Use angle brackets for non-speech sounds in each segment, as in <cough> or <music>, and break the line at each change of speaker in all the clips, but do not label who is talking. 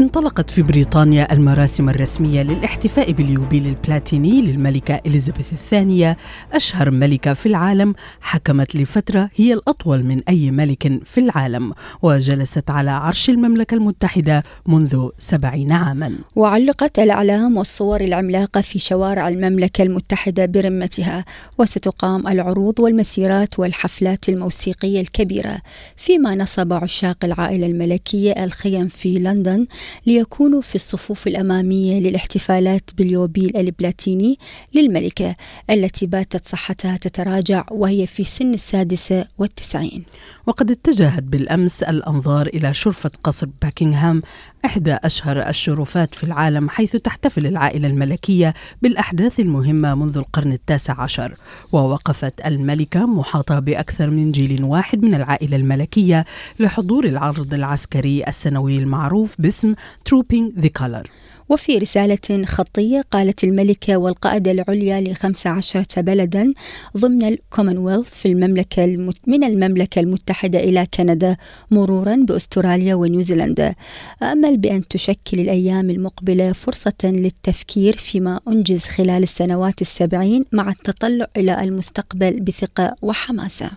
انطلقت في بريطانيا المراسم الرسمية للاحتفاء باليوبيل البلاتيني للملكة إليزابيث الثانية أشهر ملكة في العالم حكمت لفترة هي الأطول من أي ملك في العالم وجلست على عرش المملكة المتحدة منذ سبعين عاما.
وعلقت الأعلام والصور العملاقة في شوارع المملكة المتحدة برمتها وستقام العروض والمسيرات والحفلات الموسيقية الكبيرة فيما نصب عشاق العائلة الملكية الخيم في لندن ليكونوا في الصفوف الأمامية للاحتفالات باليوبيل البلاتيني للملكة التي باتت صحتها تتراجع وهي في سن السادسة والتسعين.
وقد اتجهت بالأمس الأنظار إلى شرفة قصر باكنغهام إحدى أشهر الشرفات في العالم حيث تحتفل العائلة الملكية بالأحداث المهمة منذ القرن التاسع عشر. ووقفت الملكة محاطة بأكثر من جيل واحد من العائلة الملكية لحضور العرض العسكري السنوي المعروف باسم Trooping the Color.
وفي رسالة خطية قالت الملكة والقائدة العليا لخمس عشرة بلدا ضمن الكومنولث في المملكة المت... من المملكة المتحدة إلى كندا مرورا بأستراليا ونيوزيلندا أمل بأن تشكل الأيام المقبلة فرصة للتفكير فيما أنجز خلال السنوات السبعين مع التطلع إلى المستقبل بثقة وحماسة.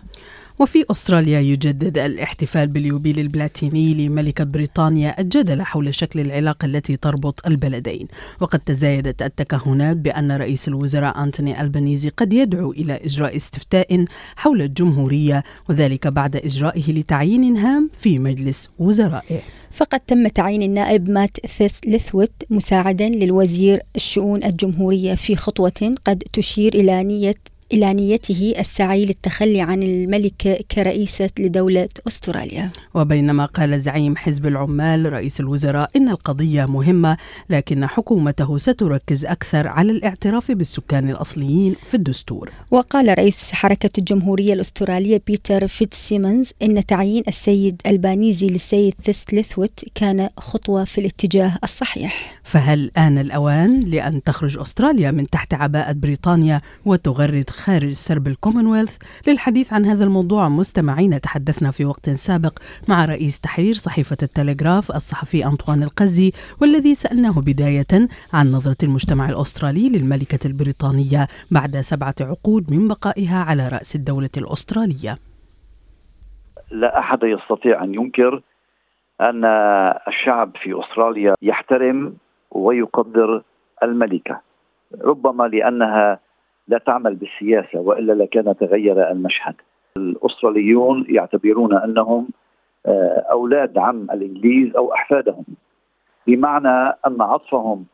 وفي أستراليا يجدد الاحتفال باليوبيل البلاتيني لملكة بريطانيا الجدل حول شكل العلاقة التي تربط البلدين. وقد تزايدت التكهنات بأن رئيس الوزراء أنتوني ألبانيزي قد يدعو إلى إجراء استفتاء حول الجمهورية وذلك بعد إجرائه لتعيين هام في مجلس وزرائه.
فقد تم تعيين النائب مات ثيس ليثويت مساعدا للوزير الشؤون الجمهورية في خطوة قد تشير إلى نية إلى نيته السعي للتخلي عن الملكة كرئيسة لدولة أستراليا.
وبينما قال زعيم حزب العمال رئيس الوزراء إن القضية مهمة لكن حكومته ستركز أكثر على الاعتراف بالسكان الأصليين في الدستور.
وقال رئيس حركة الجمهورية الأسترالية بيتر فيتسيمنز إن تعيين السيد البانيزي للسيد ثيستلثويت كان خطوة في الاتجاه الصحيح.
فهل آن الأوان لأن تخرج أستراليا من تحت عباءة بريطانيا وتغرد خارج سرب الكومنولث للحديث عن هذا الموضوع. مستمعين تحدثنا في وقت سابق مع رئيس تحرير صحيفة التلغراف الصحفي أنطوان القزي والذي سألناه بداية عن نظرة المجتمع الأسترالي للملكة البريطانية بعد سبعة عقود من بقائها على رأس الدولة الأسترالية.
لا أحد يستطيع أن ينكر أن الشعب في أستراليا يحترم ويقدر الملكة. ربما لأنها لا تعمل بالسياسة وإلا لكان تغير المشهد. الأستراليون يعتبرون أنهم آه، أولاد عم الإنجليز أو أحفادهم. بمعنى أن عطفهم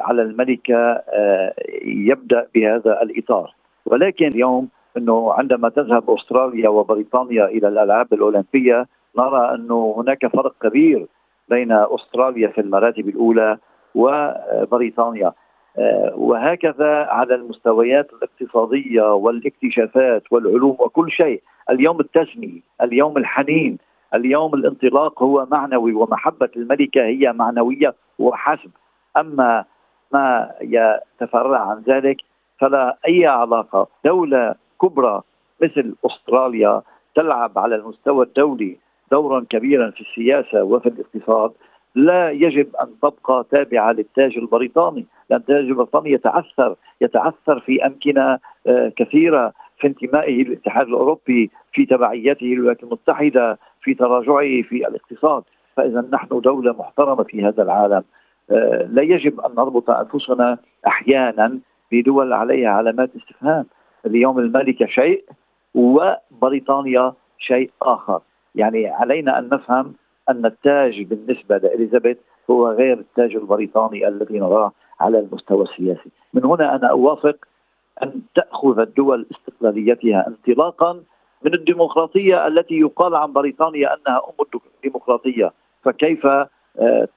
على الملكة آه، يبدأ بهذا الإطار، ولكن اليوم إنه عندما تذهب أستراليا وبريطانيا إلى الألعاب الأولمبية نرى إنه هناك فرق كبير بين أستراليا في المراتب الأولى وبريطانيا وهكذا على المستويات الاقتصادية والاكتشافات والعلوم وكل شيء. اليوم التسمي اليوم الحنين اليوم الانطلاق هو معنوي ومحبة الملكة هي معنوية وحسب أما ما يتفرع عن ذلك فلا أي علاقة. دولة كبرى مثل أستراليا تلعب على المستوى الدولي دورا كبيرا في السياسة وفي الاقتصاد. لا يجب أن تبقى تابعة للتاج البريطاني، لأن التاج البريطاني يتعثر يتعثر في أمكنة آه، كثيرة في انتمائه للاتحاد الأوروبي، في تبعيته للولايات المتحدة، في تراجعه في الاقتصاد، فإذا نحن دولة محترمة في هذا العالم، آه، لا يجب أن نربط أنفسنا أحيانا بدول عليها علامات استفهام، اليوم الملكة شيء وبريطانيا شيء آخر، يعني علينا أن نفهم أن التاج بالنسبة لإليزابيث هو غير التاج البريطاني الذي نراه على المستوى السياسي، من هنا أنا أوافق أن تأخذ الدول استقلاليتها انطلاقا من الديمقراطية التي يقال عن بريطانيا أنها أم الديمقراطية، فكيف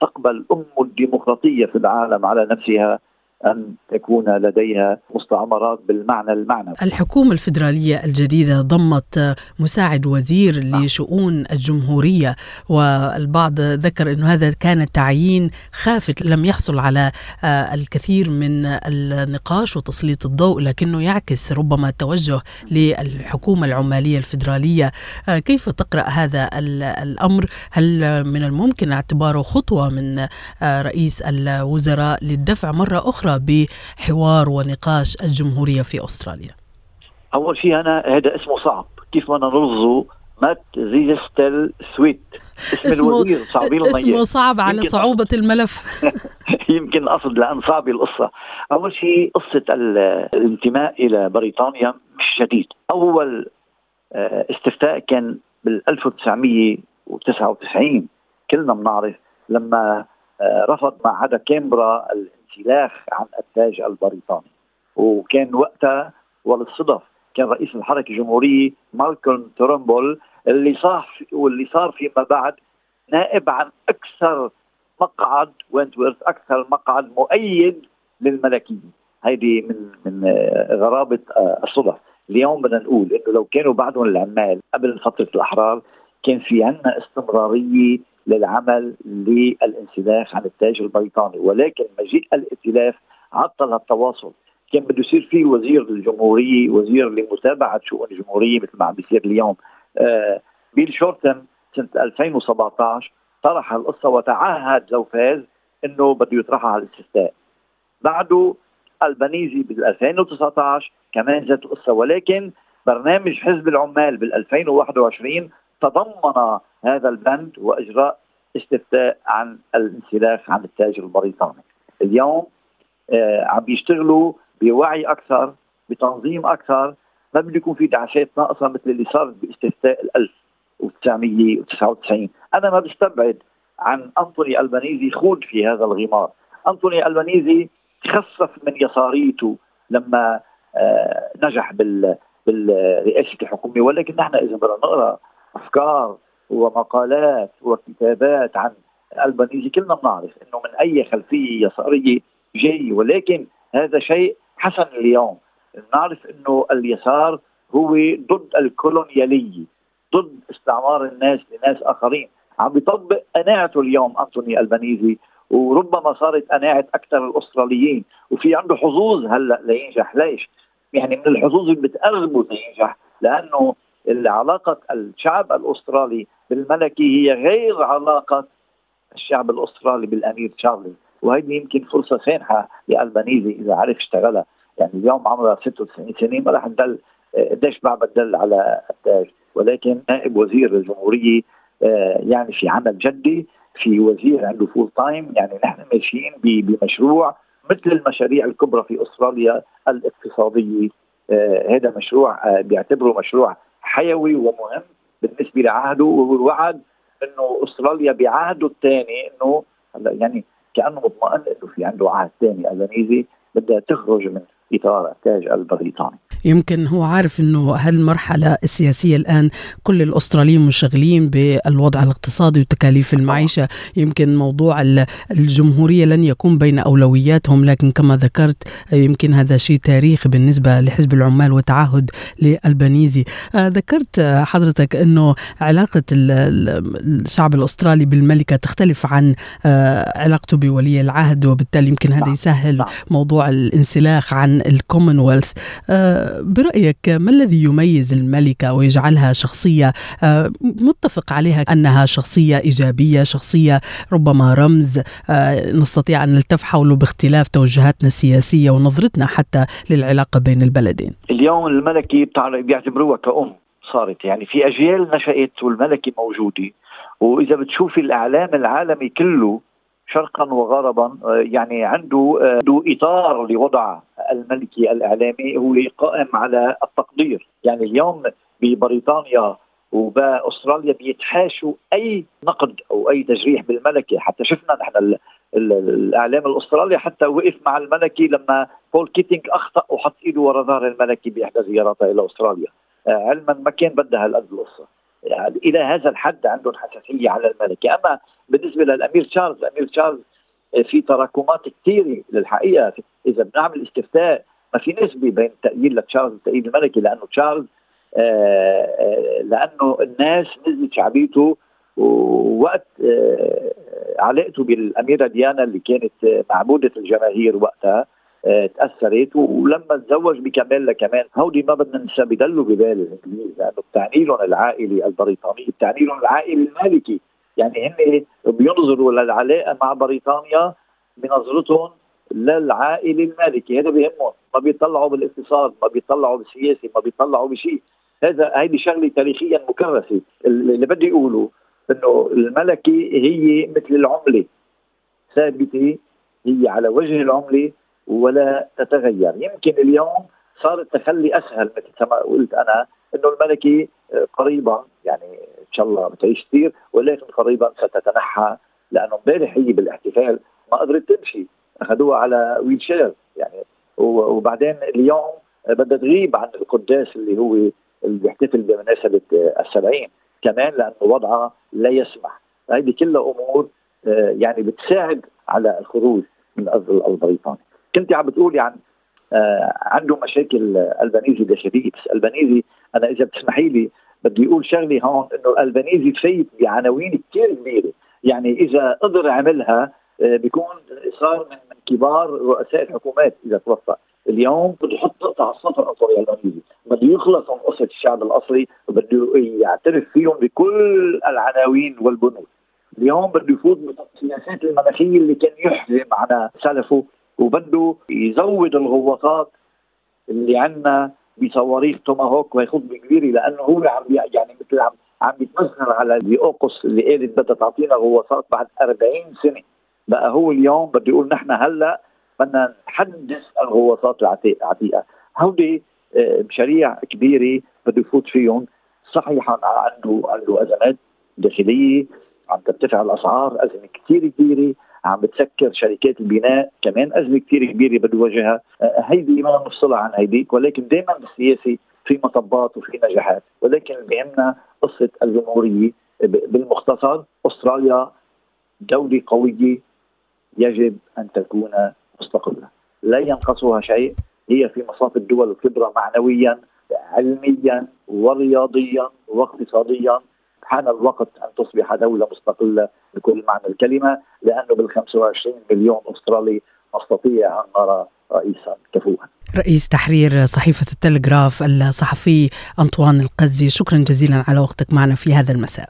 تقبل أم الديمقراطية في العالم على نفسها؟ أن تكون لديها مستعمرات بالمعنى المعنوي.
الحكومة الفيدرالية الجديدة ضمت مساعد وزير لشؤون الجمهورية والبعض ذكر أنه هذا كان تعيين خافت لم يحصل على آه، الكثير من النقاش وتسليط الضوء لكنه يعكس ربما توجه للحكومة العمالية الفيدرالية. آه، كيف تقرأ هذا الأمر؟ هل من الممكن اعتباره خطوة من آه، رئيس الوزراء للدفع مرة أخرى بحوار ونقاش الجمهورية في أستراليا؟
أول شيء أنا هذا اسمه صعب. كيف بدنا نلفظه مات زيستل سويت.
اسم الوزير صعبين اسمه صعب على صعوبة الملف. <laughs>
يمكن قصد لأن صعبة القصة. أول شيء قصة الانتماء إلى بريطانيا مش جديد. أول آه، استفتاء كان بال 1999 كلنا بنعرف لما آه، رفض معهد كامبرا الانسلاخ عن التاج البريطاني. وكان وقتها وللصدف كان رئيس الحركة الجمهورية مالكولم تورنبول اللي صار واللي صار فيما بعد نائب عن أكثر مقعد وينتورث أكثر مقعد مؤيد للملكيه هيدي من من غرابة الصدف. اليوم بدنا نقول إنه لو كانوا بعدهم العمال قبل فترة الأحرار كان في عندنا استمرارية للعمل للانسلاخ عن التاج البريطاني. ولكن مجيء الائتلاف عطل التواصل. كان بده يصير في وزير للجمهورية وزير لمتابعة شؤون الجمهورية مثل ما عم بيصير اليوم. آه بيل شورتن سنة 2017 طرح القصة وتعهد لو فاز إنه بده يطرحها على الاستفتاء. بعده البنيزي بال 2019 كمان ذات القصة. ولكن برنامج حزب العمال بال 2021 تضمن هذا البند وإجراء استفتاء عن الانسلاخ عن التاج البريطاني. اليوم آه عم بيشتغلوا بوعي أكثر بتنظيم أكثر ما بده يكون في دعسات ناقصه مثل اللي صارت باستفتاء ال 1999 أنا ما بستبعد عن أنطوني ألبانيزي يخوض في هذا الغمار أنطوني ألبانيزي خفف من يساريته لما آه نجح بال بالرئاسة الحكومة ولكن نحن إذا بدنا نقرأ أفكار ومقالات وكتابات عن البنيزي كلنا بنعرف إنه من أي خلفية يساريه جاي ولكن هذا شيء حسن اليوم. نعرف إنه اليسار هو ضد الكولونيالية ضد استعمار الناس لناس آخرين. عم بيطبق قناعته اليوم أنتوني البنيزي وربما صارت قناعة أكثر الأستراليين. وفي عنده حظوظ هلأ لينجح. ليش؟ يعني من الحظوظ اللي بتقربه لينجح لأنه علاقة الشعب الأسترالي بالملكي هي غير علاقة الشعب الأسترالي بالأمير تشارلز. وهذه يمكن فرصة سانحة لألبانيزي إذا عرف اشتغلها يعني اليوم عمرها 96 سنة ما رح تدل قديش بعد بتدل على التاج. ولكن نائب وزير الجمهورية آه، يعني في عمل جدي في وزير عنده full time يعني نحن ماشيين بمشروع مثل المشاريع الكبرى في أستراليا الاقتصادية. آه هذا مشروع آه بيعتبره مشروع حيوي ومهم بالنسبة لعهده ووعد إنه أستراليا بعهده الثاني إنه هلا يعني كأنه مطمئن إنه في عنده عهد ثاني البنيزي بدها تخرج من إطار التاج البريطاني.
يمكن هو عارف إنه هالمرحلة السياسية الآن كل الأستراليين منشغلين بالوضع الاقتصادي وتكاليف المعيشة يمكن موضوع الجمهورية لن يكون بين أولوياتهم لكن كما ذكرت يمكن هذا شيء تاريخي بالنسبة لحزب العمال وتعهد للبنيزي آه، ذكرت حضرتك إنه علاقة الشعب الأسترالي بالملكة تختلف عن آه، علاقته بولي العهد وبالتالي يمكن هذا نعم. يسهل نعم. موضوع الانسلاخ عن الكومنولث آه، برأيك ما الذي يميز الملكة ويجعلها شخصية؟ آه، متفق عليها أنها شخصية إيجابية شخصية ربما رمز. آه، نستطيع أن نلتف حوله باختلاف توجهاتنا السياسية ونظرتنا حتى للعلاقة بين البلدين.
اليوم الملكة بيعتبروها كأم صارت. يعني في أجيال نشأت والملكة موجودة وإذا بتشوفي الإعلام العالمي كله شرقا وغربا يعني عنده عنده إطار لوضع الملكة الإعلام هو قائم على التقدير. يعني اليوم ببريطانيا وبأستراليا بيتحاشوا أي نقد أو أي تجريح بالملكه حتى شفنا نحن الإعلام الأسترالي حتى وقف مع الملكة لما بول كيتينج أخطأ وحط إيده ورا ظهر الملكة بإحدى زياراتها إلى أستراليا. علما ما كان بدها هالقد القصة. يعني إلى هذا الحد عندهم حساسية على الملكه، أما بالنسبة للأمير تشارلز، الأمير تشارلز في تراكمات كثيره للحقيقة. إذا بنعمل استفتاء ما في نسبة بين تأييد لتشارلز وتأييد الملكي لأنه تشارلز آه، آه، لأنه الناس نزلت شعبيته ووقت آه، علاقته بالأميرة ديانا اللي كانت معبودة الجماهير وقتها تأثرت ولما تزوج بكاميلا كمان هودي ما بدنا ننسى بضلوا ببال الإنجليز لأنه بتعني لهم العائله البريطانيه بتعني لهم العائله المالكي. يعني هن بينظروا للعلاقه مع بريطانيا بنظرتهم للعائله المالكي. هذا بيهمهم. ما بيطلعوا بالاقتصاد ما بيطلعوا بالسياسة ما بيطلعوا بشيء. هذا هيدي شغلة تاريخيا مكرسة. اللي بدي أقوله إنه الملكة هي مثل العملة. ثابتة هي على وجه العملة ولا تتغير. يمكن اليوم صار التخلي أسهل مثل ما قلت أنا إنه الملكة قريبا يعني شاء الله بتعيش كثير ولكن قريبا ستتنحى لأنه امبارح هي بالاحتفال ما قدرت تمشي. أخذوها على ويل شير يعني. وبعدين اليوم بدها تغيب عن القداس اللي هو اللي بيحتفل بمناسبة السبعين. كمان لأنه وضعها لا يسمح. هذه كلها أمور آه، يعني بتساعد على الخروج من الأرض البريطاني كنت عم بتقولي عن آه، عنده مشاكل ألبانيزي داخليه بس ألبانيزي أنا إذا بتسمحي لي بدي أقول شغلة هون إنه البانيزي فايت بعناوين كثير كبيرة. يعني إذا قدر عملها آه، بيكون صار من كبار رؤساء الحكومات إذا توفى اليوم بده يحط نقطة على السطر أنطوني ألبانيزي بده يخلص من قصة الشعب الأصلي وبده يعترف فيهم بكل العناوين والبنود. اليوم بده يفوت بالسياسات المناخية اللي كان يحزم على سلفه وبده يزود الغواصات اللي عندنا بصواريخ توماهوك وهي خطبه كبيره لأنه هو عم يعني مثل عم عم يتمسخر على الاوقس اللي قالت بدها تعطينا غواصات بعد 40 سنة. بقى هو اليوم بده يقول نحن هلأ بدنا نحدث الغواصات العتيقة. هودي آه، مشاريع كبيرة بده يفوت فيهم. صحيح عنده عنده أزمات داخلية عم ترتفع الأسعار أزمة كثير كبيرة. عم بتسكر شركات البناء كمان أزمة كثير كبيرة بده يواجهها آه، هيدي ما نفصلها عن هيديك ولكن دائما بالسياسة في مطبات وفي نجاحات. ولكن بيهمنا قصة الجمهورية. بالمختصر أستراليا دولة قوية يجب أن تكون مستقلة. لا ينقصها شيء. هي في مصاف الدول الكبرى معنويا علميا ورياضيا واقتصاديا. حان الوقت أن تصبح دولة مستقلة بكل معنى الكلمة لأنه بال 25 مليون أسترالي نستطيع أن نرى رئيسا كفؤا.
رئيس تحرير صحيفة التلغراف الصحفي أنطوان القزي شكرا جزيلا على وقتك معنا في هذا المساء.